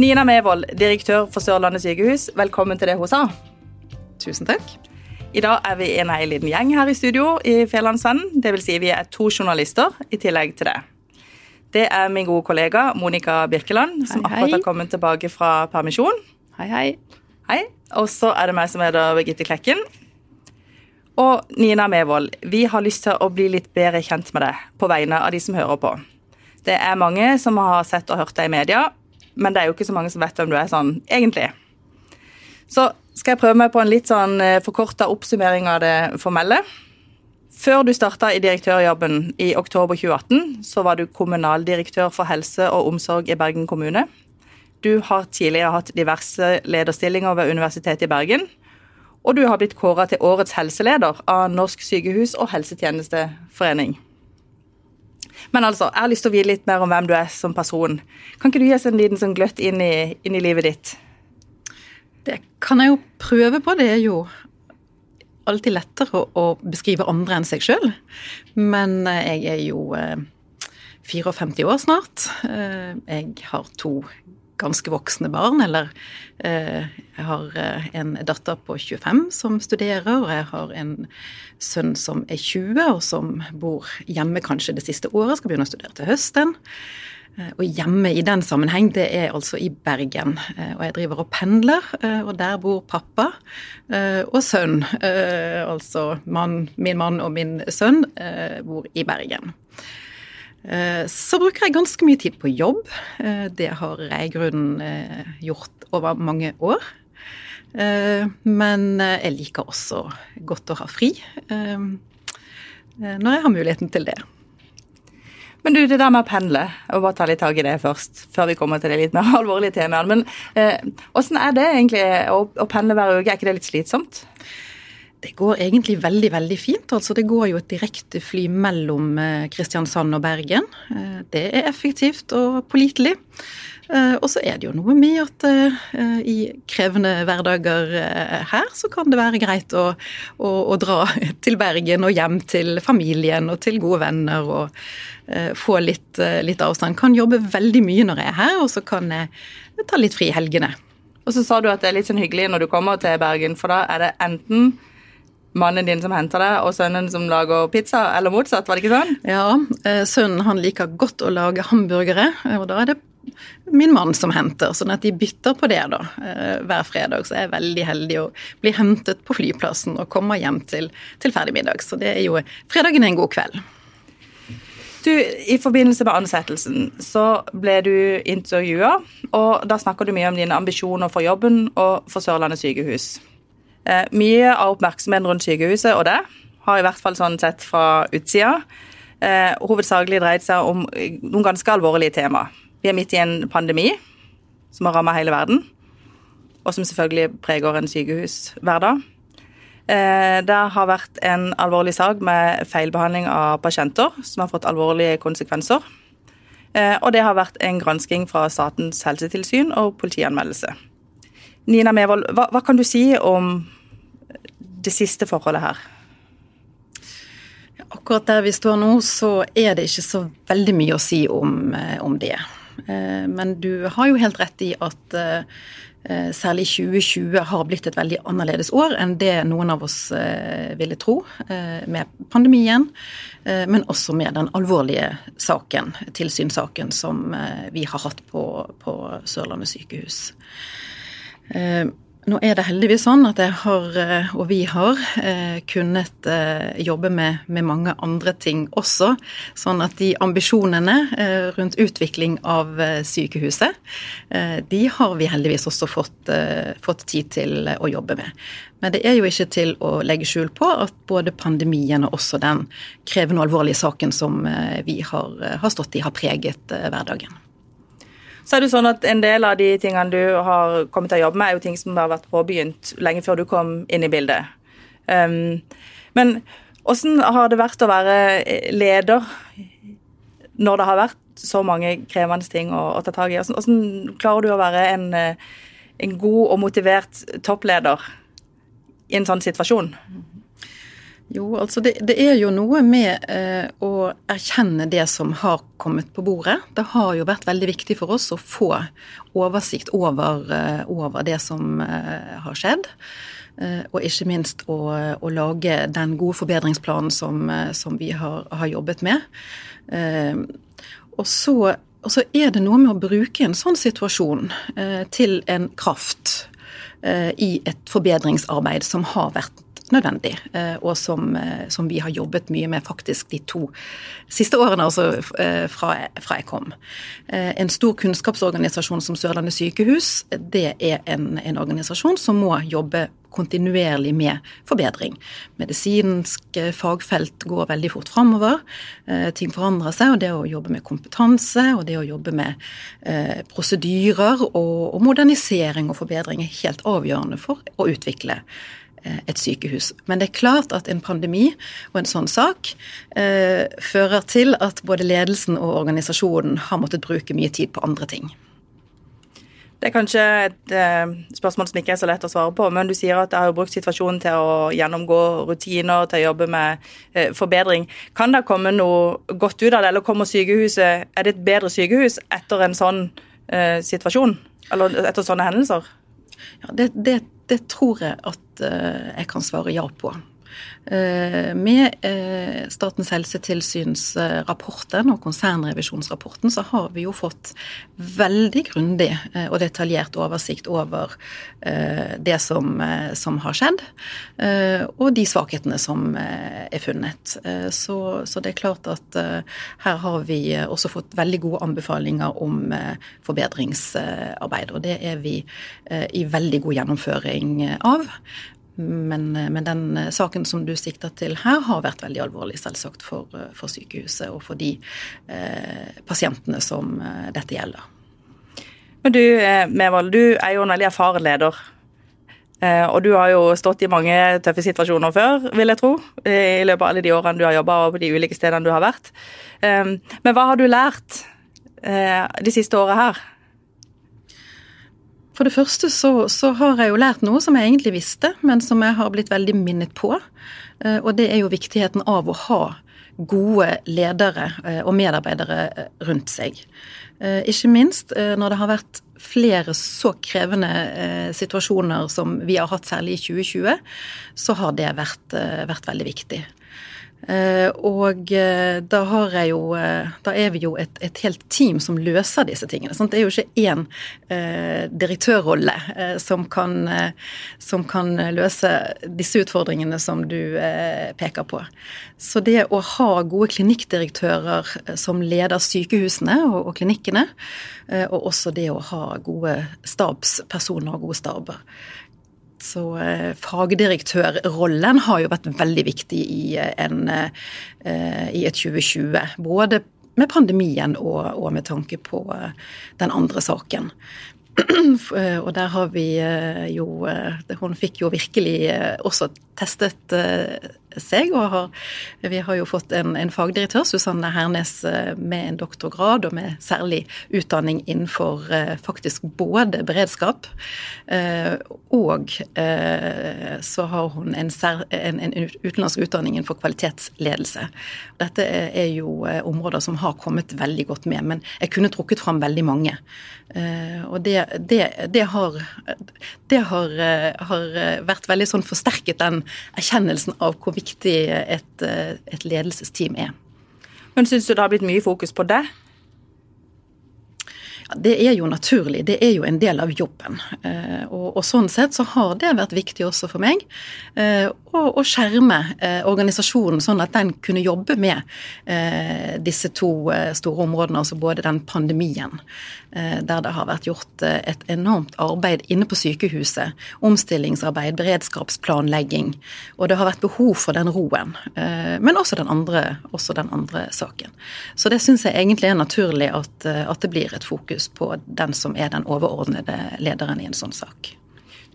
Nina Mevold, direktør for Sørlandet sykehus, velkommen til det hun sa. Tusen takk. I dag er vi en hel liten gjeng her i studio i Fjellandsvennen. Dvs. Si vi er to journalister i tillegg til det. Det er min gode kollega Monica Birkeland, som Hei, hei. akkurat har kommet tilbake fra permisjon. Hei, hei. Hei. Og så er det meg som heter Birgitte Klekken. Og Nina Mevold, vi har lyst til å bli litt bedre kjent med deg på vegne av de som hører på. Det er mange som har sett og hørt deg i media, men det er jo ikke så mange som vet hvem du er sånn egentlig. Så skal jeg prøve meg på en litt sånn forkorta oppsummering av det formelle. Før du starta i direktørjobben i oktober 2018, så var du kommunaldirektør for helse og omsorg i Bergen kommune. Du har tidligere hatt diverse lederstillinger ved Universitetet i Bergen. Og du har blitt kåra til årets helseleder av Norsk sykehus- og helsetjenesteforening. Men altså, jeg har lyst til å vite litt mer om hvem du er som person. Kan ikke du gi oss en liten sånn gløtt inn i, inn i livet ditt? Det kan jeg jo prøve på. Det er jo alltid lettere å, beskrive andre enn seg sjøl. Men eh, jeg er jo eh, 54 år snart. Eh, jeg har to ganske voksne barn, eller eh, jeg har eh, en datter på 25 som studerer, og jeg har en sønn som er 20, og som bor hjemme kanskje det siste året, skal begynne å studere til høsten. Eh, Og hjemme i den sammenheng, det er altså i Bergen. Og jeg driver og pendler, og der bor pappa og sønn. Altså mann, min mann og min sønn bor i Bergen. Eh, Så bruker jeg ganske mye tid på jobb. Eh, Det har jeg i grunnen eh, gjort over mange år. Men jeg liker også godt å ha fri når jeg har muligheten til det. Men du, det der med å pendle, og bare ta litt tak i det først, før vi kommer til det litt mer alvorlige temaet. Men åssen er det egentlig å, å pendle hver uke? Er ikke det litt slitsomt? Det går egentlig veldig veldig fint. altså Det går jo et direkte fly mellom eh, Kristiansand og Bergen. Eh, Det er effektivt og pålitelig. Eh, Og så er det jo noe med at i krevende hverdager her, så kan det være greit å, å, å dra til Bergen og hjem til familien og til gode venner og få litt, litt avstand. Kan jobbe veldig mye når jeg er her, og så kan jeg ta litt fri i helgene. Og så sa du at det er litt sånn hyggelig når du kommer til Bergen, for da er det enten mannen din som henter deg, og sønnen som lager pizza, eller motsatt, var det ikke sånn? Ja, eh, sønnen han liker godt å lage hamburgere, og da er det min mann som henter, sånn at de bytter på det da, eh, hver fredag. Så jeg er veldig heldig å bli hentet på flyplassen og komme hjem til, til ferdig middag. Så det er jo fredagen er en god kveld. Du, I forbindelse med ansettelsen så ble du intervjua, og da snakker du mye om dine ambisjoner for jobben og for Sørlandet sykehus. Eh, mye av oppmerksomheten rundt sykehuset og det har i hvert fall sånn sett fra utsida eh, hovedsakelig dreid seg om eh, noen ganske alvorlige tema. Vi er midt i en pandemi som har ramma hele verden, og som selvfølgelig preger en sykehushverdag. Eh, det har vært en alvorlig sak med feilbehandling av pasienter, som har fått alvorlige konsekvenser. Og det har vært en gransking fra Statens helsetilsyn og politianmeldelse. Nina Mevold, hva, hva kan du si om det siste forholdet her? Akkurat der vi står nå, så er det ikke så veldig mye å si om, eh, om det. Eh, Men du har jo helt rett i at eh, særlig 2020 har blitt et veldig annerledes år enn det noen av oss ville tro, med pandemien, men også med den alvorlige saken, tilsynssaken, som vi har hatt på, på Sørlandet sykehus. Eh, Nå er det heldigvis sånn at jeg har, eh, og vi har, eh, kunnet jobbe med, med mange andre ting også. Sånn at de ambisjonene rundt utvikling av eh, sykehuset, eh, de har vi heldigvis også fått, fått tid til å jobbe med. Men det er jo ikke til å legge skjul på at både pandemien og også den krevende og alvorlige saken som vi har, har stått i, har preget hverdagen. Så er det sånn at En del av de tingene du har kommet til å jobbe med, er jo ting som har vært påbegynt lenge før du kom inn i bildet. Um, men hvordan har det vært å være leder når det har vært så mange krevende ting å, å ta tak i? Hvordan, hvordan klarer du å være en, eh, en god og motivert toppleder i en sånn situasjon? Jo, altså det, det er jo noe med eh, å erkjenne det som har kommet på bordet. Det har jo vært veldig viktig for oss å få oversikt over, eh, over det som eh, har skjedd. Eh, og ikke minst å, å, lage den gode forbedringsplanen som, eh, som vi har, har, jobbet med. Eh, og så, og så, er det noe med å bruke en sånn situasjon til en kraft i et forbedringsarbeid som har vært nødvendig, eh, og som, eh, som, vi har jobbet mye med faktisk de to siste årene, altså eh, fra, fra jeg kom. En stor kunnskapsorganisasjon som Sørlandet sykehus, det er en, en organisasjon som må jobbe kontinuerlig med forbedring. Medisinsk fagfelt går veldig fort framover. ting forandrer seg, og det å jobbe med kompetanse og det å jobbe med prosedyrer og, modernisering og forbedring er helt avgjørende for å utvikle et sykehus. Men det er klart at en pandemi og en sånn sak eh, fører til at både ledelsen og organisasjonen har måttet bruke mye tid på andre ting. Det er kanskje et eh, spørsmål som ikke er så lett å svare på, men du sier at jeg har brukt situasjonen til å gjennomgå rutiner, til å jobbe med eh, forbedring. Kan det komme noe godt ut av det, eller kommer sykehuset Er det et bedre sykehus etter en sånn eh, situasjon? Eller etter sånne hendelser? Ja, det, det, det tror jeg at eh, jeg kan svare ja på. Eh, med eh, Statens helsetilsyns rapporten og konsernrevisjonsrapporten så har vi jo fått veldig grundig og detaljert oversikt over det som, som har skjedd, og de svakhetene som er funnet. Så, så, det er klart at her har vi også fått veldig gode anbefalinger om forbedringsarbeid, og det er vi i veldig god gjennomføring av. Men, men, den eh, saken som du sikter til her, har vært veldig alvorlig, selvsagt, for, eh, for sykehuset og for de eh, pasientene som eh, dette gjelder. Men du, Mevold, du er jo en veldig erfaren leder. Eh, og du har jo stått i mange tøffe situasjoner før, vil jeg tro. I løpet av alle de årene du har jobba og på de ulike stedene du har vært. Eh, men hva har du lært de siste åra her? For det første så, så, har jeg jo lært noe som jeg egentlig visste, men som jeg har blitt veldig minnet på. Eh, og det er jo viktigheten av å ha gode ledere eh, og medarbeidere eh, rundt seg. Ikke minst når det har vært flere så krevende situasjoner som vi har hatt særlig i 2020, så har det vært, vært veldig viktig. Eh, og eh, da har jeg jo eh, Da er vi jo et, et helt team som løser disse tingene. Sant? Det er jo ikke én eh, direktørrolle eh, som, kan, eh, som, kan, løse disse utfordringene som du peker på. Så det å ha gode klinikkdirektører som leder sykehusene og, og klinikkene, og også det å ha gode stabspersoner og gode staber, så eh, fagdirektørrollen har jo vært veldig viktig i, eh, en, eh, i et 2020. Både med pandemien og, og med tanke på den andre saken. og der har vi jo Hun fikk jo virkelig også testet seg. Og har, vi har jo fått en, en, fagdirektør, Susanne Hernes, eh, med en doktorgrad og med særlig utdanning innenfor eh, faktisk både beredskap eh, og så har hun en, en, en utenlandsk utdanning innenfor kvalitetsledelse. Dette er jo områder som har kommet veldig godt med, men jeg kunne trukket fram veldig mange. Og det, det, det, har, det har, har, vært veldig sånn forsterket den erkjennelsen av hvor viktig et, eh, et ledelsesteam er. Men syns du det har blitt mye fokus på det? det er jo naturlig, det er jo en del av jobben. Eh, og, og sånn sett så har det vært viktig også for meg eh, å, å skjerme eh, organisasjonen sånn at den kunne jobbe med disse to store områdene, altså både den pandemien, der det har vært gjort et enormt arbeid inne på sykehuset, omstillingsarbeid, beredskapsplanlegging, og det har vært behov for den roen. Men også den andre, også den andre saken. Så det syns jeg egentlig er naturlig at, at det blir et fokus på den som er den overordnede lederen i en sånn sak.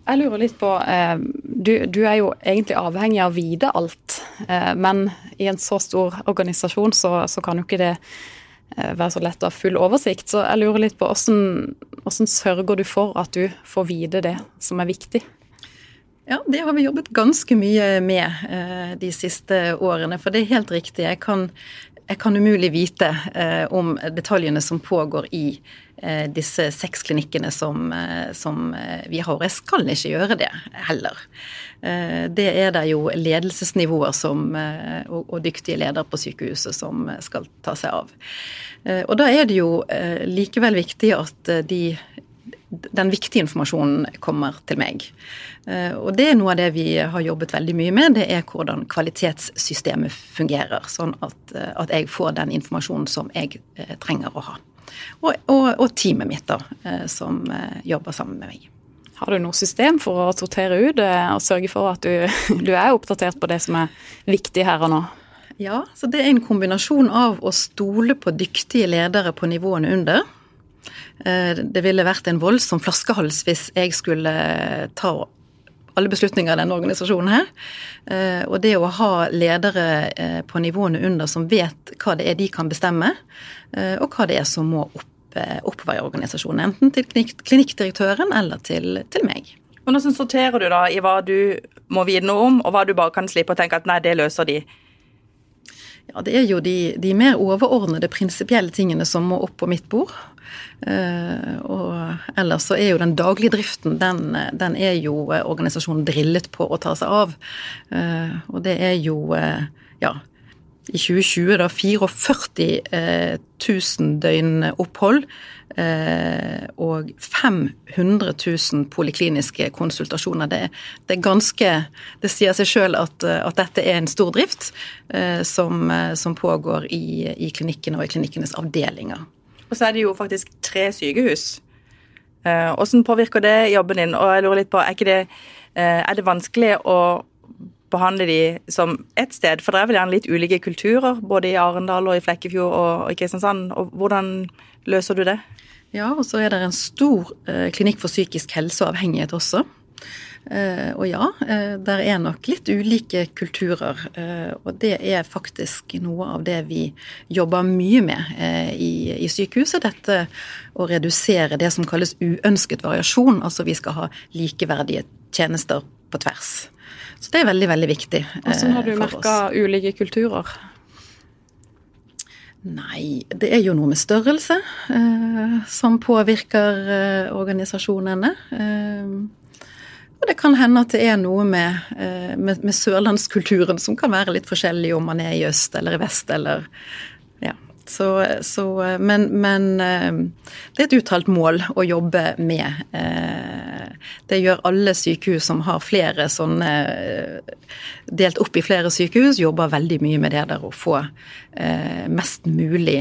Jeg lurer litt på, eh, du, du, er jo egentlig avhengig av å vite alt, eh, men i en så stor organisasjon så, så kan jo ikke det eh, være så lett å ha full oversikt. Så jeg lurer litt på hvordan, hvordan sørger du for at du får vite det som er viktig? Ja, det har vi jobbet ganske mye med de siste årene. For det er helt riktig. Jeg kan, jeg kan umulig vite eh, om detaljene som pågår i eh, disse seks klinikkene som, eh, som eh, vi har. Jeg skal ikke gjøre det heller. Eh, det er det jo ledelsesnivåer som, og, og, dyktige ledere på sykehuset som skal ta seg av. Og da er det jo likevel viktig at de den viktige informasjonen kommer til meg. Eh, og det er noe av det vi har jobbet veldig mye med, det er hvordan kvalitetssystemet fungerer. Sånn at, eh, at jeg får den informasjonen som jeg eh, trenger å ha. Og, og, og teamet mitt, da, som jobber sammen med meg. Har du noe system for å sortere ut og sørge for at du, du er oppdatert på det som er viktig her og nå? Ja, så det er en kombinasjon av å stole på dyktige ledere på nivåene under det ville vært en voldsom flaskehals hvis jeg skulle ta alle beslutninger i denne organisasjonen her. Eh, og det å ha ledere eh, på nivåene under som vet hva det er de kan bestemme, og hva det er som må opp, oppover organisasjonen. Enten til klinikkdirektøren eller til, til meg. Hvordan sorterer du da i hva du må vite noe om, og hva du bare kan slippe å tenke at nei, det løser de? Ja, Det er jo de, de mer overordnede prinsipielle tingene som må opp på mitt bord. Uh, og ellers så er jo den daglige driften, den, den, er jo organisasjonen drillet på å ta seg av. Uh, og det er jo, uh, ja i 2020 da 44 000 døgn opphold og 500 000 polikliniske konsultasjoner. Det, det, ganske Det sier seg sjøl at, at, dette er en stor drift som, som pågår i, i klinikkene og i klinikkenes avdelinger. Og så er det jo faktisk tre sykehus. Eh, hvordan påvirker det jobben din? Og jeg lurer litt på, er, det, eh, er det vanskelig å behandle de som ett sted? For det er vel gjerne litt ulike kulturer, både i Arendal og i Flekkefjord og i Kristiansand. Og hvordan løser du det? Ja, og så er det en stor eh, klinikk for psykisk helse og avhengighet også. Uh, og ja, uh, der er nok litt ulike kulturer. Og det er faktisk noe av det vi jobber mye med i, i, sykehuset. Dette å redusere det som kalles uønsket variasjon. Altså vi skal ha likeverdige tjenester på tvers. Så det er veldig, veldig viktig Hvordan har du merka ulike kulturer? Nei, det er jo noe med størrelse som påvirker organisasjonene. Og det kan hende at det er noe med, eh, med, med, sørlandskulturen som kan være litt forskjellig om man er i øst eller i vest eller Ja. Så, så men, men, eh, det er et uttalt mål å jobbe med. Eh, det gjør alle sykehus som har flere sånne Delt opp i flere sykehus, jobber veldig mye med det der å få mest mulig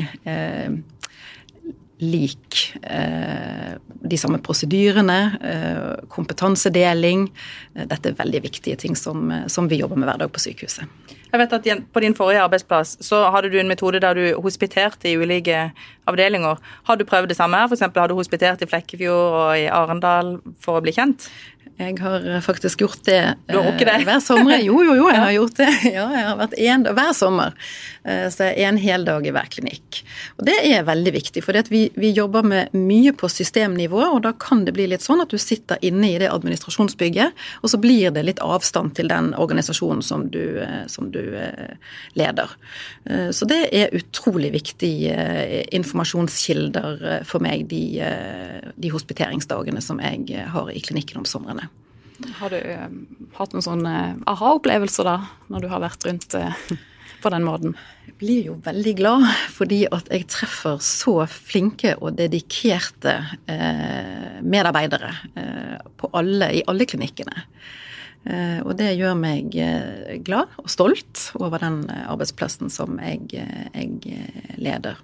lik eh, de samme prosedyrene, eh, kompetansedeling. Eh, dette er veldig viktige ting som, som, vi jobber med hver dag på sykehuset. Jeg vet at På din forrige arbeidsplass så hadde du en metode der du hospiterte i ulike avdelinger. Har du prøvd det samme her? F.eks. har du hospitert i Flekkefjord og i Arendal for å bli kjent? Jeg har faktisk gjort det, du har det. hver sommer. Jo, jo, jo, jeg har gjort det. Ja, jeg har vært en, hver sommer. Eh, så er en hel dag i hver klinikk. Og det er veldig viktig, for vi, vi, jobber med mye på systemnivå, og da kan det bli litt sånn at du sitter inne i det administrasjonsbygget, og så blir det litt avstand til den organisasjonen som du, eh, som du eh, leder. Så det er utrolig viktige informasjonskilder for meg de, de hospiteringsdagene som jeg har i klinikken om somrene. Har du hatt noen sånne aha-opplevelser da, når du har vært rundt på den måten? Jeg blir jo veldig glad fordi at jeg treffer så flinke og dedikerte eh, medarbeidere uh, alle, i alle klinikkene. Og det gjør meg glad og stolt over den arbeidsplassen som jeg, jeg leder.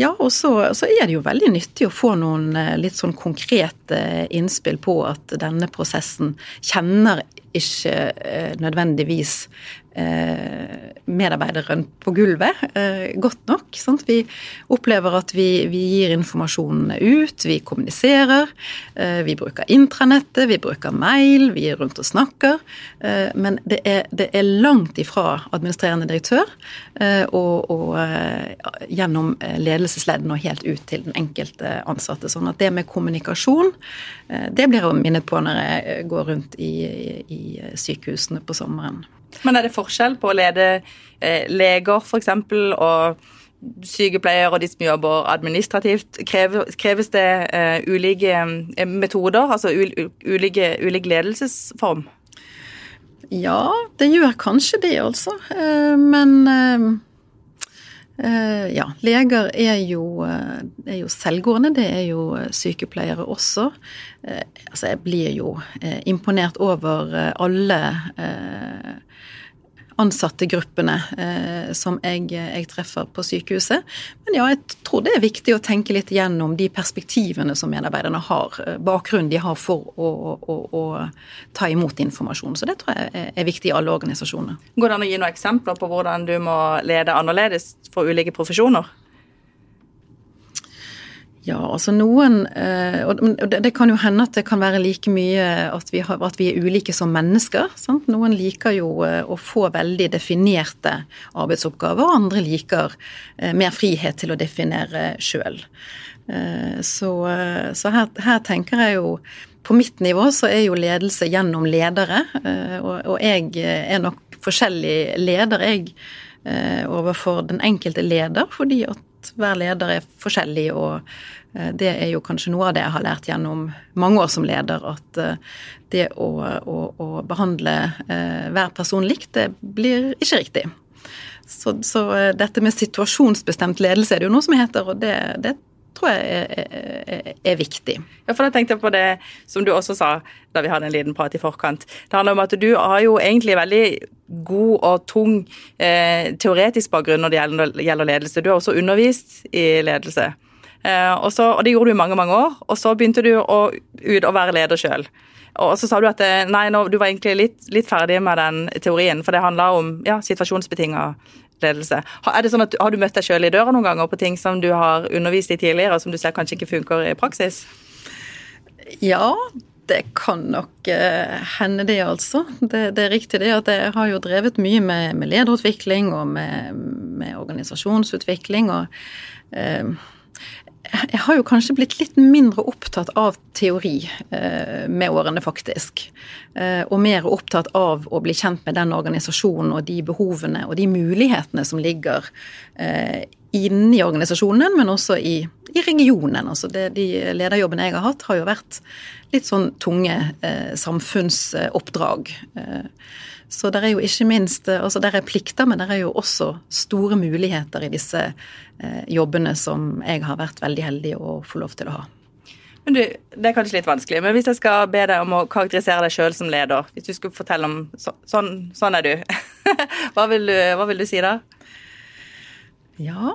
Ja, og så, så, er det jo veldig nyttig å få noen eh, litt sånn konkrete innspill på at denne prosessen kjenner ikke eh, nødvendigvis eh, medarbeideren på gulvet eh, godt nok. Sant? Vi opplever at vi, vi, gir informasjonene ut, vi kommuniserer. Eh, vi bruker intranettet, vi bruker mail, vi er rundt og snakker. Eh, men det er, det er, langt ifra administrerende direktør eh, og, og eh, gjennom ledelsesleddene og helt ut til den enkelte ansatte. Sånn at det med kommunikasjon, eh, det blir jeg minnet på når jeg går rundt i, i sykehusene på sommeren. Men er det forskjell på å lede eh, leger f.eks. og sykepleiere og de som jobber administrativt? kreves det eh, ulike uh, metoder, altså ulike, ulik ledelsesform? Ja, det gjør kanskje det, altså. Uh, men ja, leger er jo, er jo, selvgående, det er jo sykepleiere også. altså, jeg blir jo imponert over alle ansattegruppene eh, som jeg, jeg, treffer på sykehuset. Men ja, jeg tror det er viktig å tenke litt gjennom de perspektivene som medarbeiderne har, eh, bakgrunnen de har for å, å, å, ta imot informasjon. Så det tror jeg er viktig i alle organisasjoner. Går det an å gi noen eksempler på hvordan du må lede annerledes for ulike profesjoner? Ja, altså noen eh, Og det kan jo hende at det kan være like mye at vi, har, at vi er ulike som mennesker. Sant? Noen liker jo eh, å få veldig definerte arbeidsoppgaver, og andre liker eh, mer frihet til å definere sjøl. Så, så her, her, tenker jeg jo På mitt nivå så er jo ledelse gjennom ledere, og, og jeg er nok forskjellig leder, jeg, overfor den enkelte leder, fordi at hver leder er forskjellig, og eh, det er jo kanskje noe av det jeg har lært gjennom mange år som leder, at eh, det å, å, å behandle eh, hver person likt, det blir ikke riktig. Så, så, dette med situasjonsbestemt ledelse er det jo noe som heter, og det, det tror jeg er, er, er, viktig. Ja, for da tenkte jeg på det som du også sa da vi hadde en liten prat i forkant. Det handler om at du har jo egentlig veldig god og tung eh, teoretisk bakgrunn når det gjelder, gjelder, ledelse. Du har også undervist i ledelse. Eh, og, så, og, det gjorde du i mange, mange år. Og så begynte du å, ut å være leder sjøl. Og så sa du at eh, nei, nå, du var egentlig litt, litt, ferdig med den teorien, for det handla om ja, situasjonsbetinga ledelse. Er det sånn at, har du møtt deg sjøl i døra noen ganger på ting som du har undervist i tidligere, og som du ser kanskje ikke funker i praksis? Ja, det kan nok uh, hende det, altså. Det, det, er riktig det at jeg har jo drevet mye med, med lederutvikling og med, med organisasjonsutvikling. og uh, jeg har jo kanskje blitt litt mindre opptatt av teori eh, med årene, faktisk. og mer opptatt av å bli kjent med den organisasjonen og de behovene og de mulighetene som ligger inni organisasjonen, men også i, i regionen. Altså det, de lederjobbene jeg har hatt, har jo vært litt sånn tunge eh, samfunnsoppdrag. Eh, så det er jo ikke minst eh, Altså der er plikter, men det er jo også store muligheter i disse eh, jobbene som jeg har vært veldig heldig å få lov til å ha. Men du, Det er kanskje litt vanskelig, men hvis jeg skal be deg om å karakterisere deg sjøl som leder, hvis du skulle fortelle om så, sånn, sånn er du, hva, vil du hva vil du si da? Ja,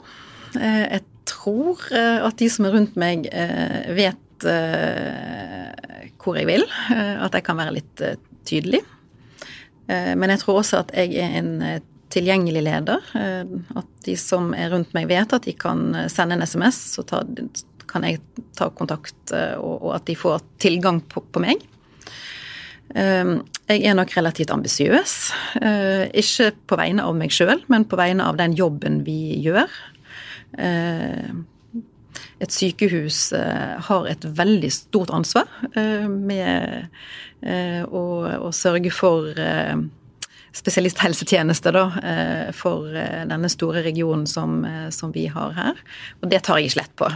eh, jeg tror eh, at de som er rundt meg, eh, vet hvor jeg vil. At jeg kan være litt tydelig. Men jeg tror også at jeg er en tilgjengelig leder. At de som er rundt meg, vet at de kan sende en SMS, så kan jeg ta kontakt, og at de får tilgang på, meg. Ehm, jeg er nok relativt ambisiøs. Eh, ikke på vegne av meg sjøl, men på vegne av den jobben vi gjør. Eh, et sykehus eh, har et veldig stort ansvar med å, å sørge for spesialisthelsetjeneste da, for denne store regionen som, som, vi har her. Og det tar jeg ikke lett på.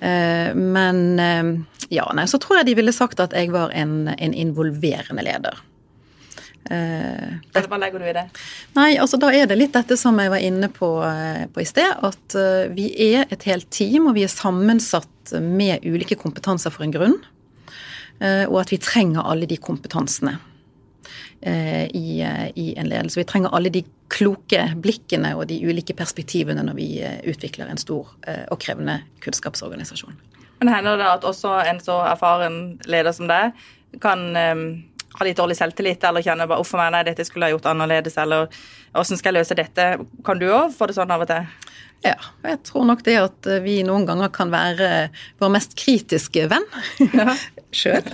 Men ja, nei, så tror jeg de ville sagt at jeg var en, en involverende leder. Hva legger du i det? Nei, altså Da er det litt dette som jeg var inne på, eh, på i sted. At vi er et helt team, og vi er sammensatt med ulike kompetanser for en grunn. Og at vi trenger alle de kompetansene i, i, en ledelse. Vi trenger alle de kloke blikkene og de ulike perspektivene når vi utvikler en stor og krevende kunnskapsorganisasjon. Men hender det at også en så erfaren leder som deg kan har litt dårlig selvtillit, eller kjenne bare 'uff a meg, nei, dette skulle jeg gjort annerledes', eller 'åssen skal jeg løse dette'? Kan du òg få det sånn av og til? Ja, og jeg tror nok det at vi noen ganger kan være vår mest kritiske venn Ja. sjøl.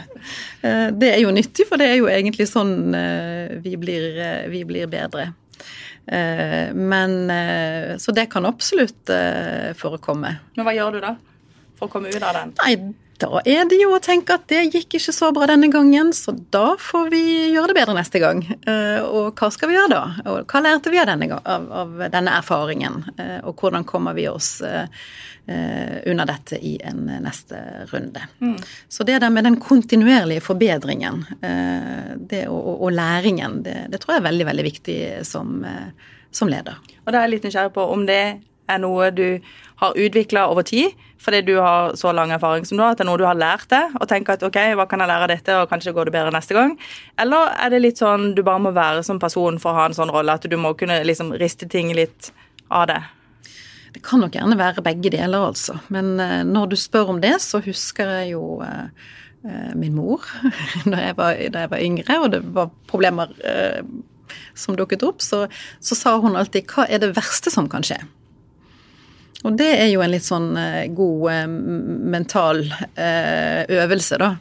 Det er jo nyttig, for det er jo egentlig sånn eh, vi blir, eh, vi blir bedre. Eh, Men eh, Så det kan absolutt eh, forekomme. Men hva gjør du da for å komme ut av den? Nei, da er det jo å tenke at det gikk ikke så bra denne gangen, så da får vi gjøre det bedre neste gang. Eh, Og hva skal vi gjøre da? Og hva lærte vi av denne, av, av denne erfaringen? Eh, Og hvordan kommer vi oss eh, eh, dette i en neste runde? Så det der med den kontinuerlige forbedringen det, og, og, og læringen, det, det tror jeg er veldig, veldig viktig som, som leder. Og da er jeg litt nysgjerrig på om det er noe du har utvikla over tid, fordi du har så lang erfaring som du har, at det er noe du har lært deg, og tenker at ok, hva kan jeg lære av dette, og kanskje går det bedre neste gang? Eller er det litt sånn du bare må være som person for å ha en sånn rolle, at du må kunne liksom riste ting litt av det? Det kan nok gjerne være begge deler, altså. Men eh, når du spør om det, så husker jeg jo eh, eh, min mor da jeg, var, da jeg var yngre, og det var problemer som dukket opp, så, så sa hun alltid 'hva er det verste som kan skje'? Og det er jo en litt sånn eh, god eh, mental eh, øvelse, da.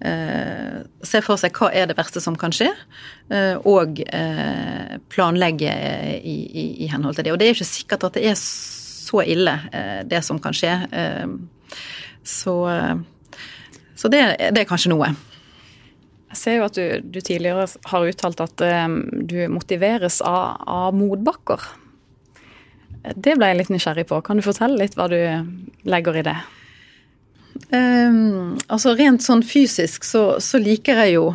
Se for seg hva er det verste som kan skje, og planlegge i, i, i henhold til det. Og det er ikke sikkert at det er så ille, det som kan skje. Så så det, det er kanskje noe. Jeg ser jo at du, du tidligere har uttalt at eh, du motiveres av, av motbakker. Det ble jeg litt nysgjerrig på. Kan du fortelle litt hva du legger i det? Um, altså Rent sånn fysisk så, så liker jeg jo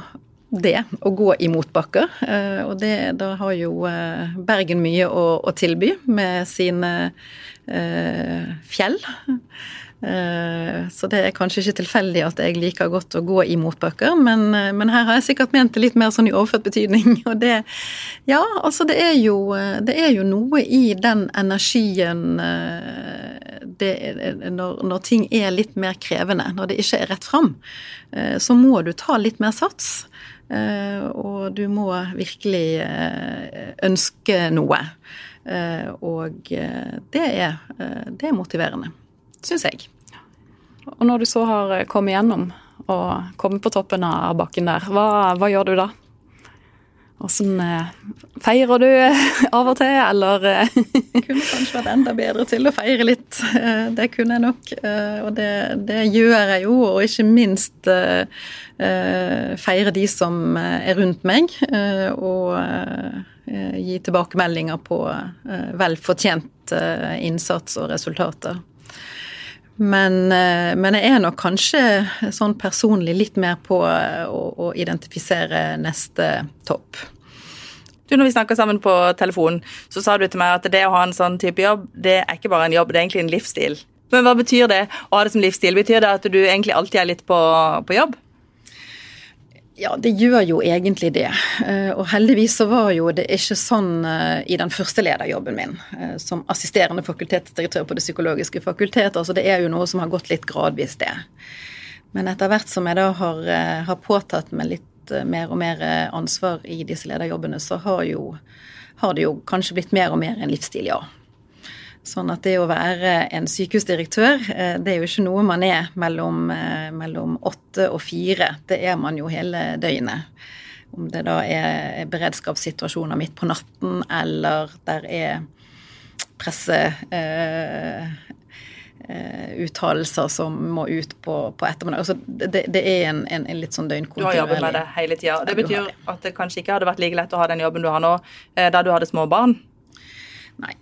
det, å gå i motbakker. Uh, og det, da har jo uh, Bergen mye å, å tilby med sine uh, fjell. Eh, så det er kanskje ikke tilfeldig at jeg liker godt å gå i motbakker, men, eh, men her har jeg sikkert ment det litt mer sånn i overført betydning. Og det Ja, altså det er jo, eh, det er jo noe i den energien det, når, når ting er litt mer krevende, når det ikke er rett fram, så må du ta litt mer sats. Og du må virkelig ønske noe. Og det er, det er motiverende, syns jeg. Og når du så har eh, kommet gjennom og kommet på toppen av bakken der, hva, hva gjør du da? Åssen eh, feirer du av og til, eller eh, kunne kanskje vært enda bedre til å feire litt. Eh, Det kunne jeg nok. eh, Og det, det gjør jeg jo, og ikke minst eh, eh, feire de som eh, er rundt meg. eh, Og eh, gi tilbakemeldinger på eh, velfortjent eh, innsats og resultater. Men, eh, men jeg er nok kanskje sånn personlig litt mer på eh, å, å identifisere neste topp. Du, når vi snakka sammen på telefon, så sa du til meg at det å ha en sånn type jobb, det er ikke bare en jobb, det er egentlig en livsstil. Men hva betyr det å ha det som livsstil? Betyr det at du egentlig alltid er litt på, på jobb? Ja, det gjør jo egentlig det. Eh, Og heldigvis så var jo det ikke sånn eh, i den første lederjobben min, eh, som assisterende fakultetsdirektør på Det psykologiske fakultet. Altså det er jo noe som har gått litt gradvis, det. Men etter hvert som jeg da har, har påtatt meg litt mer og mer ansvar i disse lederjobbene, så har, jo, har det jo kanskje blitt mer og mer en livsstil, ja. Sånn at det å være en sykehusdirektør, eh, det er jo ikke noe man er mellom, eh, mellom åtte og fire. Det er man jo hele døgnet. Om det da er beredskapssituasjoner midt på natten, eller der er presse... Eh, eh, som må ut på, på ettermiddag. Altså, det, det er en, en, en litt sånn Du har døgnkontinuerlig jobbet med det hele tida. Det betyr det. at det kanskje ikke hadde vært like lett å ha den jobben du har nå, eh, da du hadde små barn. Nei,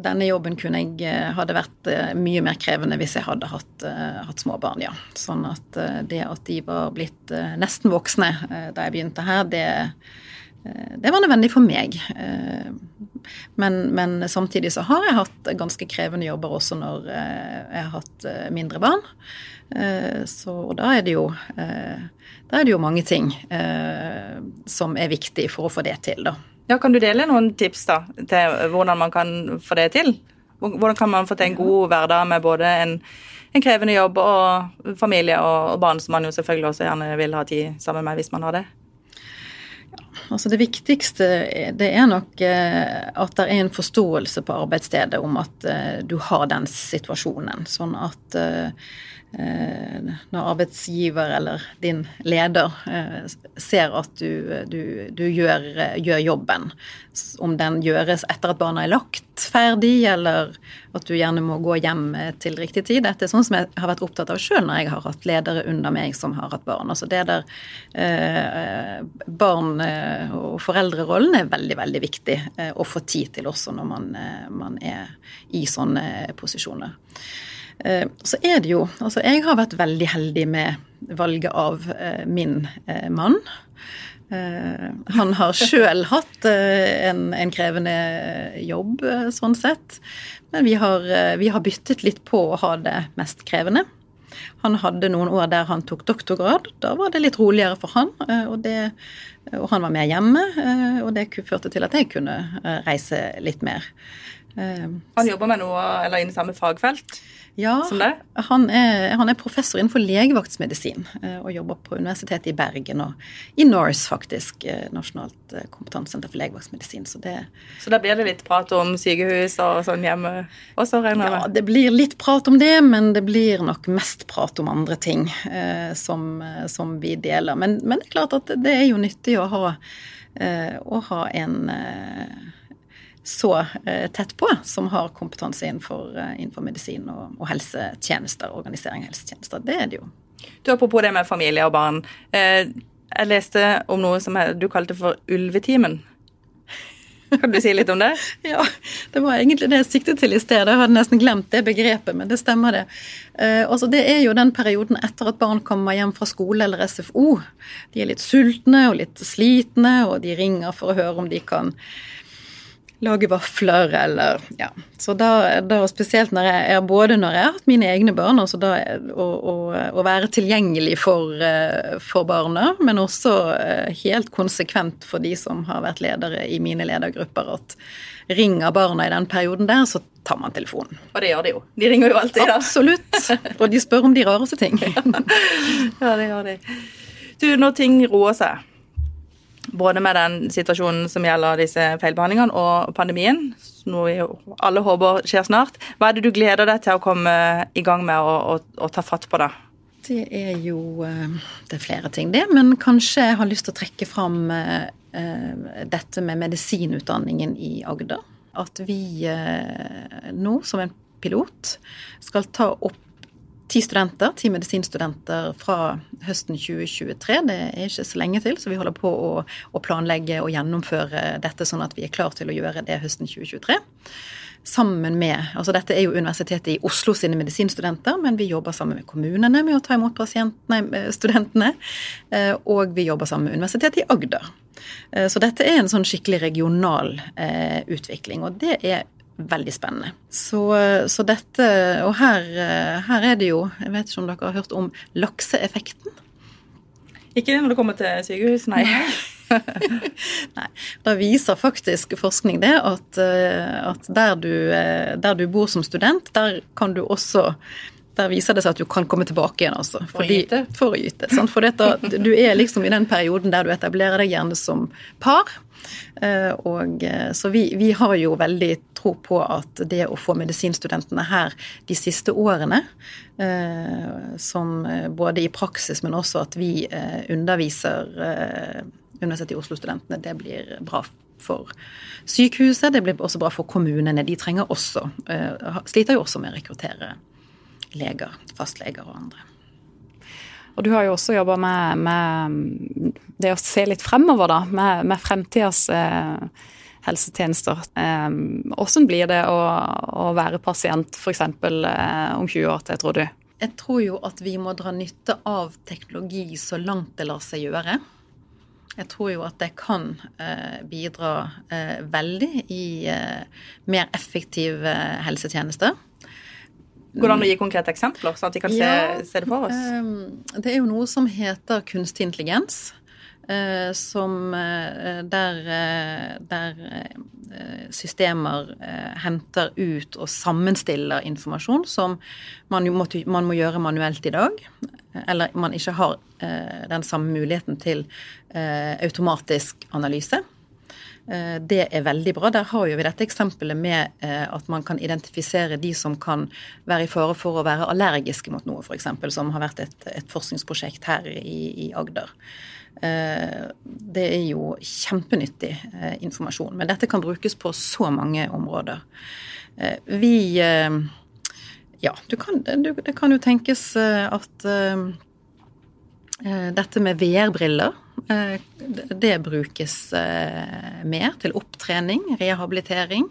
denne jobben kunne jeg eh, hadde vært eh, mye mer krevende hvis jeg hadde hatt, eh, hatt små barn, ja. Sånn at det at de var blitt nesten voksne da jeg begynte her, det, det var nødvendig for meg. Men, men samtidig så har jeg hatt ganske krevende jobber også når jeg har hatt mindre barn. Så og da er det jo da er det jo mange ting som er viktig for å få det til, da. Ja, Kan du dele noen tips da, til hvordan man kan få det til? Hvordan kan man få til en god hverdag med både en, en krevende jobb og familie og, og barn, som man jo selvfølgelig også gjerne vil ha tid sammen med hvis man har det? altså det viktigste det er nok eh, at det er en forståelse på arbeidsstedet om at eh, du har den situasjonen. Sånn at eh, når arbeidsgiver eller din leder ser at du, du, du gjør, gjør, jobben, om den gjøres etter at barna er lagt ferdig, eller at du gjerne må gå hjem til riktig tid. Dette er sånn som jeg har vært opptatt av sjøl når jeg har hatt ledere under meg som har hatt barn. Altså det der eh, barn og foreldrerollen er veldig, veldig viktig eh, å få tid til også når man, eh, man er i sånne posisjoner. Eh, så er det jo Altså, jeg har vært veldig heldig med valget av min mann. Han har sjøl hatt en, en, krevende jobb, sånn sett. Men vi har, vi har byttet litt på å ha det mest krevende. Han hadde noen år der han tok doktorgrad. Da var det litt roligere for han. Eh, og, det, og han var mer hjemme, eh, og det førte til at jeg kunne eh, reise litt mer. Han jobber med noe, eller innen samme fagfelt? Ja, han er, han er, professor innenfor legevaktsmedisin eh, og jobber på Universitetet i Bergen og i NORS, faktisk, eh, Nasjonalt eh, kompetansesenter for legevaktsmedisin. Så, det, så da blir det litt prat om sykehus og sånn hjemme også, regner jeg med? Ja, det blir litt prat om det, men det blir nok mest prat om andre ting eh, som, som, vi deler. Men, men, det er klart at det er jo nyttig å ha, eh, å ha en eh, så eh, tett på, som har kompetanse innenfor, eh, innenfor medisin og, og, helsetjenester, organisering av helsetjenester. Det er det jo. Du Apropos det med familie og barn. Eh, jeg leste om noe som du kalte for ulvetimen. Kan du si litt om det? ja, det var egentlig det jeg siktet til i sted. Jeg hadde nesten glemt det begrepet, men det stemmer det. Eh, altså, det er jo den perioden etter at barn kommer hjem fra skole eller SFO. De er litt sultne og litt slitne, og de ringer for å høre om de kan lage vafler eller Ja. Så da, da spesielt når jeg er både når jeg har hatt mine egne barn, altså da å, være tilgjengelig for, eh, for, barna, men også eh, helt konsekvent for de som har vært ledere i mine ledergrupper, at ringer barna i den perioden der, så tar man telefonen. Og det gjør de jo. De ringer jo alltid, da. Absolutt. Og de spør om de rareste ting. ja, det gjør de. Du, når ting roer seg både med den situasjonen som gjelder disse feilbehandlingene, og pandemien, noe vi alle håper skjer snart. Hva er det du gleder deg til å komme i gang med og, og, og ta fatt på, da? Det er jo eh, Det er flere ting, det. Men kanskje jeg har lyst til å trekke fram eh, eh, dette med medisinutdanningen i Agder. At vi nå, som en pilot, skal ta opp ti studenter, ti medisinstudenter fra høsten 2023. Det er ikke så lenge til, så vi holder på å, å planlegge og gjennomføre dette sånn at vi er klar til å gjøre det høsten 2023 sammen med altså Dette er jo Universitetet i Oslo sine medisinstudenter, men vi jobber sammen med kommunene med å ta imot eh, studentene. Eh, og vi jobber sammen med Universitetet i Agder. Eh, så dette er en sånn skikkelig regional utvikling. Og det er veldig spennende. Så, så dette Og her, her, er det jo Jeg vet ikke om dere har hørt om lakseeffekten? Ikke det når det kommer til sykehus, nei. nei. Da viser faktisk forskning det at, at der, du, der, du, bor som student, der kan du også der viser det seg at du kan komme tilbake igjen altså. Fordi, for å gyte. For dette, du er liksom i den perioden der du etablerer deg gjerne som par. Eh, og, eh, så vi, vi, har jo veldig tro på at det å få medisinstudentene her de siste årene, eh, som både i praksis, men også at vi underviser Universitetet i Oslo-studentene, det blir bra for sykehuset, det blir også bra for kommunene. De trenger også, sliter jo også med å rekruttere leger, fastleger og andre. Og du har jo også jobba med, med, det å se litt fremover, da, med, med fremtidas eh, helsetjenester. Eh, hvordan blir det å, å være pasient f.eks. Eh, om 20 år til, tror du? Jeg tror jo at vi må dra nytte av teknologi så langt det lar seg gjøre. Jeg tror jo at det kan eh, bidra eh, veldig i eh, mer effektive helsetjenester. Går det an å gi konkrete eksempler, sånn at vi kan ja, se, se, det for oss? Ehm, det er jo noe som heter kunstig intelligens. Eh, som eh, der, eh, der systemer henter ut og sammenstiller informasjon som man, må, man må gjøre manuelt i dag. Eller man ikke har den samme muligheten til automatisk analyse. Det er veldig bra. Der har jo vi dette eksempelet med at man kan identifisere de som kan være i fare for å være allergiske mot noe, f.eks., som har vært et, et, forskningsprosjekt her i, i Agder. Det er jo kjempenyttig informasjon. Men dette kan brukes på så mange områder. Vi ja, kan, det kan jo tenkes eh, at dette med VR-briller, det brukes uh, mer til opptrening, rehabilitering.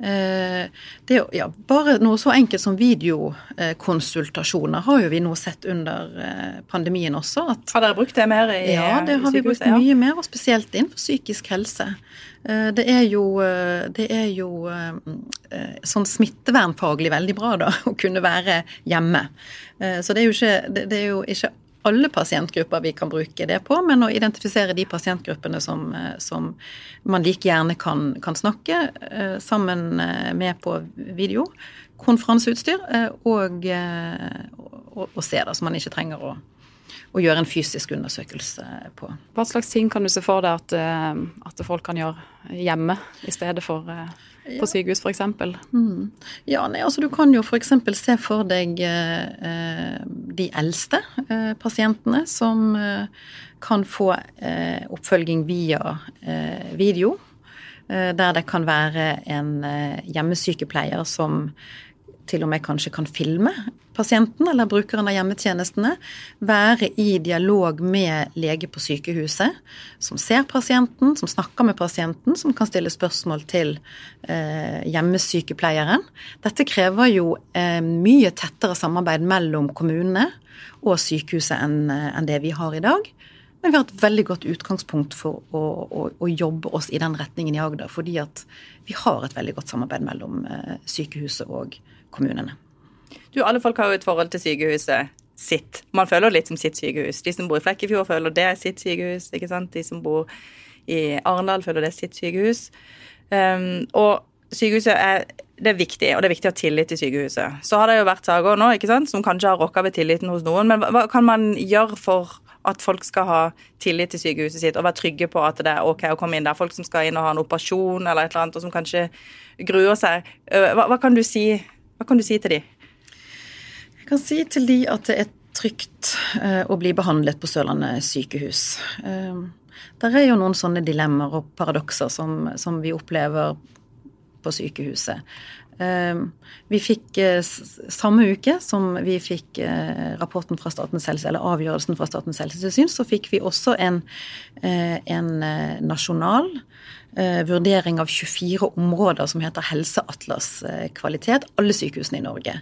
Det, ja, bare noe så enkelt som videokonsultasjoner har jo vi nå sett under pandemien også. At, har dere brukt det mer i sykehuset? Ja, det har vi brukt mye mer, og spesielt innenfor psykisk helse. Eh, det er jo, eh, det er jo eh, sånn smittevernfaglig veldig bra da, å kunne være hjemme. Så det er jo ikke, det er jo ikke alle pasientgrupper vi kan bruke det på, men å identifisere de pasientgruppene som, som man like gjerne kan, kan, snakke sammen med på video, konferanseutstyr, og, og, og se det, så man ikke trenger å å gjøre en fysisk undersøkelse på. Hva slags ting kan du se for deg at, eh, at folk kan gjøre hjemme i stedet for eh, på sykehus, f.eks.? Mm. Ja, nei, altså Du kan jo f.eks. se for deg eh, de eldste eh, pasientene som eh, kan få eh, oppfølging via video. Der det kan være en hjemmesykepleier som til og med kanskje kan filme pasienten eller brukeren av hjemmetjenestene. Være i dialog med lege på sykehuset, som ser pasienten, som snakker med pasienten, som kan stille spørsmål til eh, hjemmesykepleieren. Dette krever jo eh, mye tettere samarbeid mellom kommunene og sykehuset enn en det vi har i dag. Men vi har et veldig godt utgangspunkt for å, å, å, jobbe oss i den retningen i Agder. Fordi at vi har et veldig godt samarbeid mellom eh, sykehuset og kommunene. Du, Alle folk har jo et forhold til sykehuset sitt. Man føler litt som sitt sykehus. De som bor i Flekkefjord, føler det er sitt sykehus. ikke sant? De som bor i Arendal, føler det er sitt sykehus. Um, og sykehuset er, det er viktig, og det er viktig å ha tillit til sykehuset. Så har det jo vært saker nå ikke sant, som kanskje har rokka ved tilliten hos noen. Men hva kan man gjøre for at folk skal ha tillit til sykehuset sitt og være trygge på at det er ok å komme inn der. Folk som skal inn og ha en operasjon eller et eller annet, og som kanskje gruer seg. Hva, hva kan du si hva kan du si til de? Jeg kan si til de at det er trygt uh, å bli behandlet på Sørlandet sykehus. Uh, der er jo noen sånne dilemmaer og paradokser som, som vi opplever på sykehuset. Uh, vi fikk samme uke som vi fikk rapporten fra Statens helse, eller avgjørelsen fra Statens helsetilsyn, så fikk vi også en, en nasjonal eh, vurdering av 24 områder som heter Helseatlas eh, kvalitet, alle sykehusene i Norge.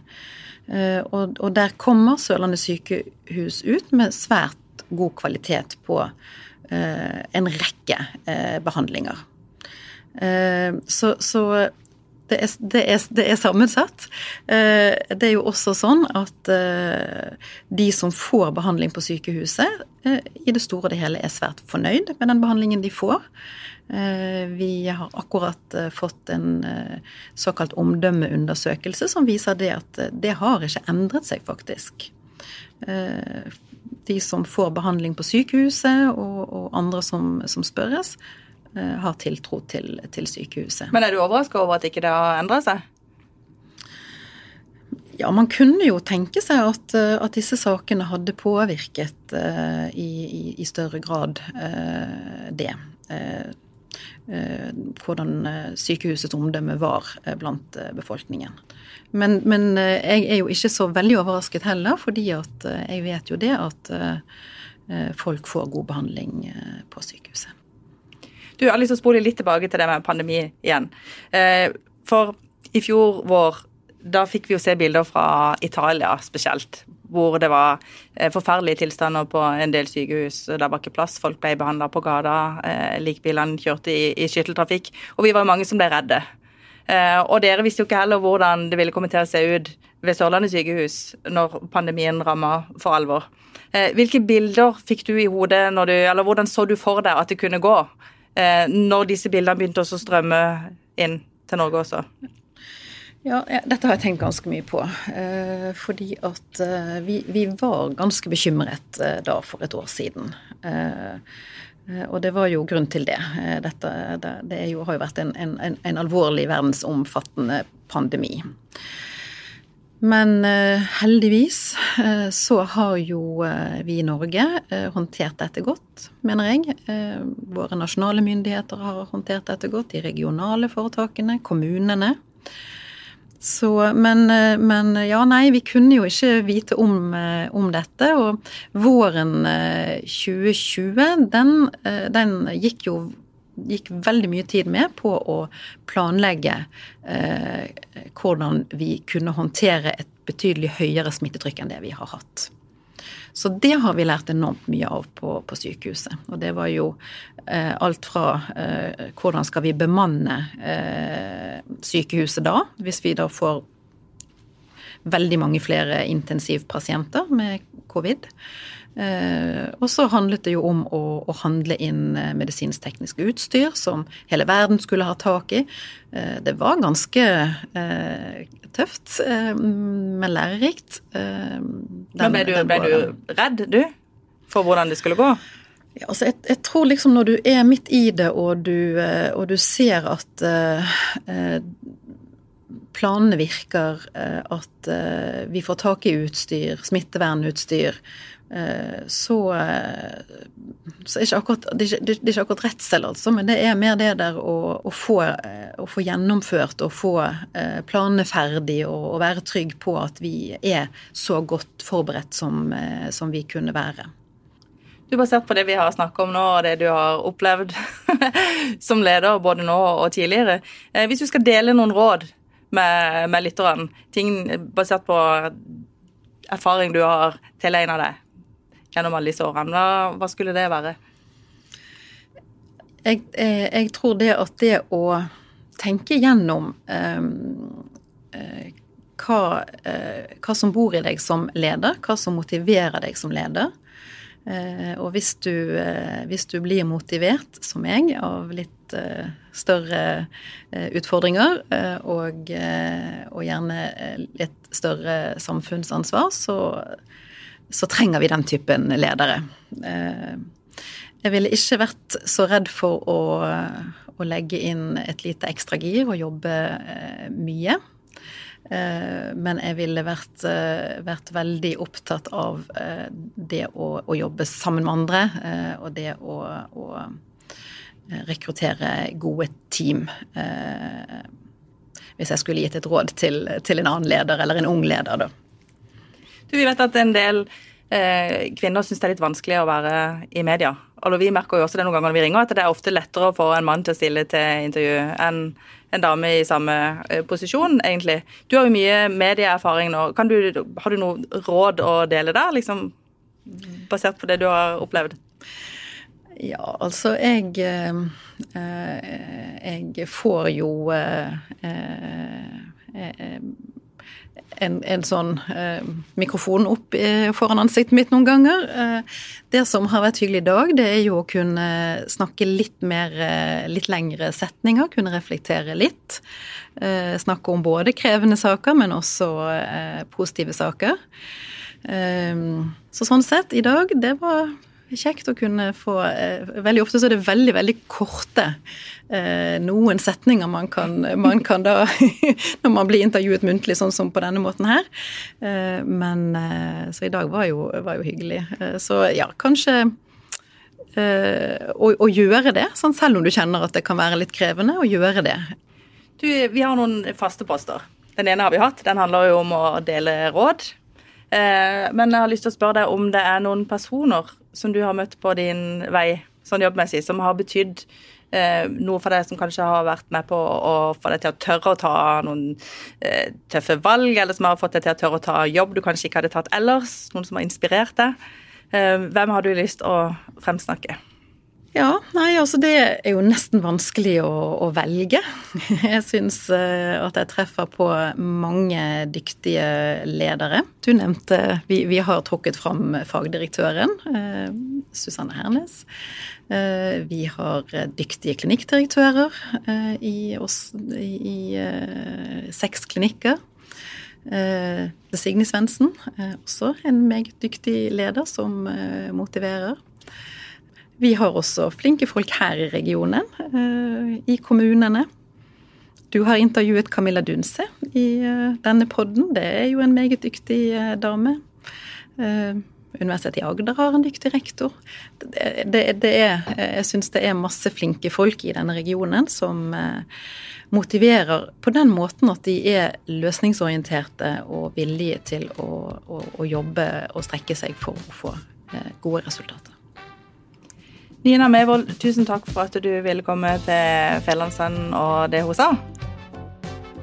Eh, og, og, der kommer Sørlandet sykehus ut med svært god kvalitet på eh, en rekke eh, behandlinger. Eh, så, så det er, det, er, det er, sammensatt. Det er jo også sånn at de som får behandling på sykehuset, i det store og det hele er svært fornøyd med den behandlingen de får. Eh, vi har akkurat eh, fått en eh, såkalt omdømmeundersøkelse som viser det at det har ikke endret seg, faktisk. De som får behandling på sykehuset, og, andre som, som spørres, har tiltro til, til, sykehuset. Men er du overraska over at ikke det har endra seg? Ja, man kunne jo tenke seg at, at disse sakene hadde påvirket uh, i, i, i, større grad uh, det. Uh, Eh, hvordan eh, sykehusets omdømme var eh, blant befolkningen. Men, men, jeg er jo ikke så veldig overrasket heller, fordi at jeg vet jo det at folk får god behandling på sykehuset. Du, Jeg har lyst til å spole litt tilbake til det med pandemi igjen. For i fjor vår, da fikk vi jo se bilder fra Italia spesielt hvor det var eh, forferdelige tilstander på en del sykehus. Det var ikke plass, folk ble behandla på gata, eh, likbilene kjørte i, i skytteltrafikk. Og vi var mange som ble redde. Eh, og dere visste jo ikke heller hvordan det ville komme til å se ut ved Sørlandet sykehus når pandemien ramma for alvor. Hvilke bilder fikk du i hodet, du, eller hvordan så du for deg at det kunne gå, når disse bildene begynte å strømme inn til Norge også? Ja, ja, dette har jeg tenkt ganske mye på. Eh, fordi at eh, vi, vi, var ganske bekymret eh, da for et år siden. Eh, eh, og det var jo grunn til det. Eh, dette det, det jo, har jo vært en, en, en, alvorlig verdensomfattende pandemi. Men heldigvis så har jo vi i Norge håndtert dette godt, mener jeg. våre nasjonale myndigheter har håndtert dette godt. De regionale foretakene, kommunene. Så, men, eh, men, ja, nei, vi kunne jo ikke vite om, eh, om dette. Og våren 2020, eh, den, den gikk jo gikk veldig mye tid med på å planlegge eh, hvordan vi kunne håndtere et betydelig høyere smittetrykk enn det vi har hatt. Så det har vi lært enormt mye av på, på sykehuset. Og det var jo eh, alt fra eh, hvordan skal vi bemanne eh, sykehuset da, hvis vi da får veldig mange flere intensivpasienter med covid. Eh, og så handlet det jo om å, å handle inn eh, medisinsk-teknisk utstyr som hele verden skulle ha tak i. Eh, det var ganske eh, tøft, eh, men lærerikt. Eh, men ble du, ble du redd, du? For hvordan det skulle gå? Ja, altså jeg, jeg, tror liksom når du er midt i det, og du, og du ser at planene virker, at vi får tak i utstyr, smittevernutstyr, Eh, så, eh, så ikke akkurat, det, er ikke, det er ikke akkurat redsel, altså, men det er mer det der å, å, få, eh, å få, gjennomført og få planene ferdig og, og, være trygg på at vi er så godt forberedt som, som vi kunne være. Du Basert på det vi har snakket om nå, og det du har opplevd som leder både nå og tidligere, hvis du skal dele noen råd med, med lytterne, ting basert på erfaring du har tilegna deg, gjennom alle disse årene. Hva, hva skulle det være? Jeg, eh, jeg, tror det at det å tenke gjennom um, hva, uh, hva, som bor i deg som leder, hva som motiverer deg som leder. Uh, og hvis du, hvis du, blir motivert, som jeg, av litt større utfordringer og, og gjerne litt større samfunnsansvar, så så trenger vi den typen ledere. Eh, jeg ville ikke vært så redd for å, å legge inn et lite ekstra gir og jobbe eh, mye. Eh, men jeg ville vært, vært, veldig opptatt av det å, å, jobbe sammen med andre, og det å, å rekruttere gode team. Hvis jeg skulle gitt et råd til, til en annen leder, eller en ung leder, da. Du, vi vet at en del eh, kvinner syns det er litt vanskelig å være i media. Og vi merker jo også det noen ganger når vi ringer, at det er ofte lettere å få en mann til å stille til intervju enn en dame i samme eh, posisjon, egentlig. Du har jo mye medieerfaring nå. Du, har du noe råd å dele der, liksom, basert på det du har opplevd? Ja, altså jeg eh, eh Jeg får jo en, en sånn eh, mikrofon opp eh, foran ansiktet mitt noen ganger. Eh, det som har vært hyggelig i dag, det er jo å kunne snakke litt mer, eh, litt lengre setninger, kunne reflektere litt. Eh, snakke om både krevende saker, men også eh, positive saker. så sånn sett, i dag, det var kjekt å kunne få eh, Veldig ofte så er det veldig, veldig korte eh, noen setninger man kan, man kan da Når man blir intervjuet muntlig, sånn som på denne måten her. Eh, men Så i dag var jo, var jo hyggelig. Så ja, kanskje å, å, gjøre det, sånn selv om du kjenner at det kan være litt krevende, å gjøre det. Du, vi har noen faste poster. Den ene har vi hatt. Den handler jo om å dele råd. Men jeg har lyst til å spørre deg om det er noen personer som du har møtt på din vei sånn jobbmessig, som har betydd eh, noe for deg som kanskje har vært med på å få deg til å tørre å ta noen eh, tøffe valg, eller som har fått deg til å tørre å ta jobb du kanskje ikke hadde tatt ellers? Noen som har inspirert deg? Eh, hvem har du lyst å fremsnakke? Ja, nei, altså det er jo nesten vanskelig å, å velge. Jeg syns uh, at jeg treffer på mange dyktige ledere. Du nevnte Vi, vi har trukket fram fagdirektøren, uh, Susanne Hernes. Uh, vi har dyktige klinikkdirektører i, oss, i seks klinikker. Signe Svendsen, også en meget dyktig leder som motiverer. Vi har også flinke folk her i regionen, eh, i kommunene. Du har intervjuet Camilla Dunse i eh, denne podden. Det er jo en meget dyktig eh, dame. Universitetet i Agder har en dyktig rektor. Det, det, er, jeg syns det er masse flinke folk i denne regionen som motiverer på den måten at de er løsningsorienterte og villige til å, å, å jobbe og strekke seg for å få gode resultater. Nina Mevold, tusen takk for at du ville komme til Fedrelandsvennen og det hun sa.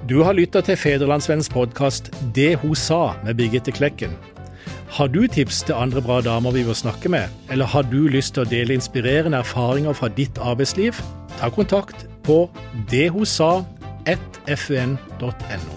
Du har lytta til Fedrelandsvennens podkast Det hun sa med Birgitte Klekken. Har du tips til andre bra damer vi bør snakke med, eller har du lyst til å dele inspirerende erfaringer fra ditt arbeidsliv? Ta kontakt på dethosa1fun.no.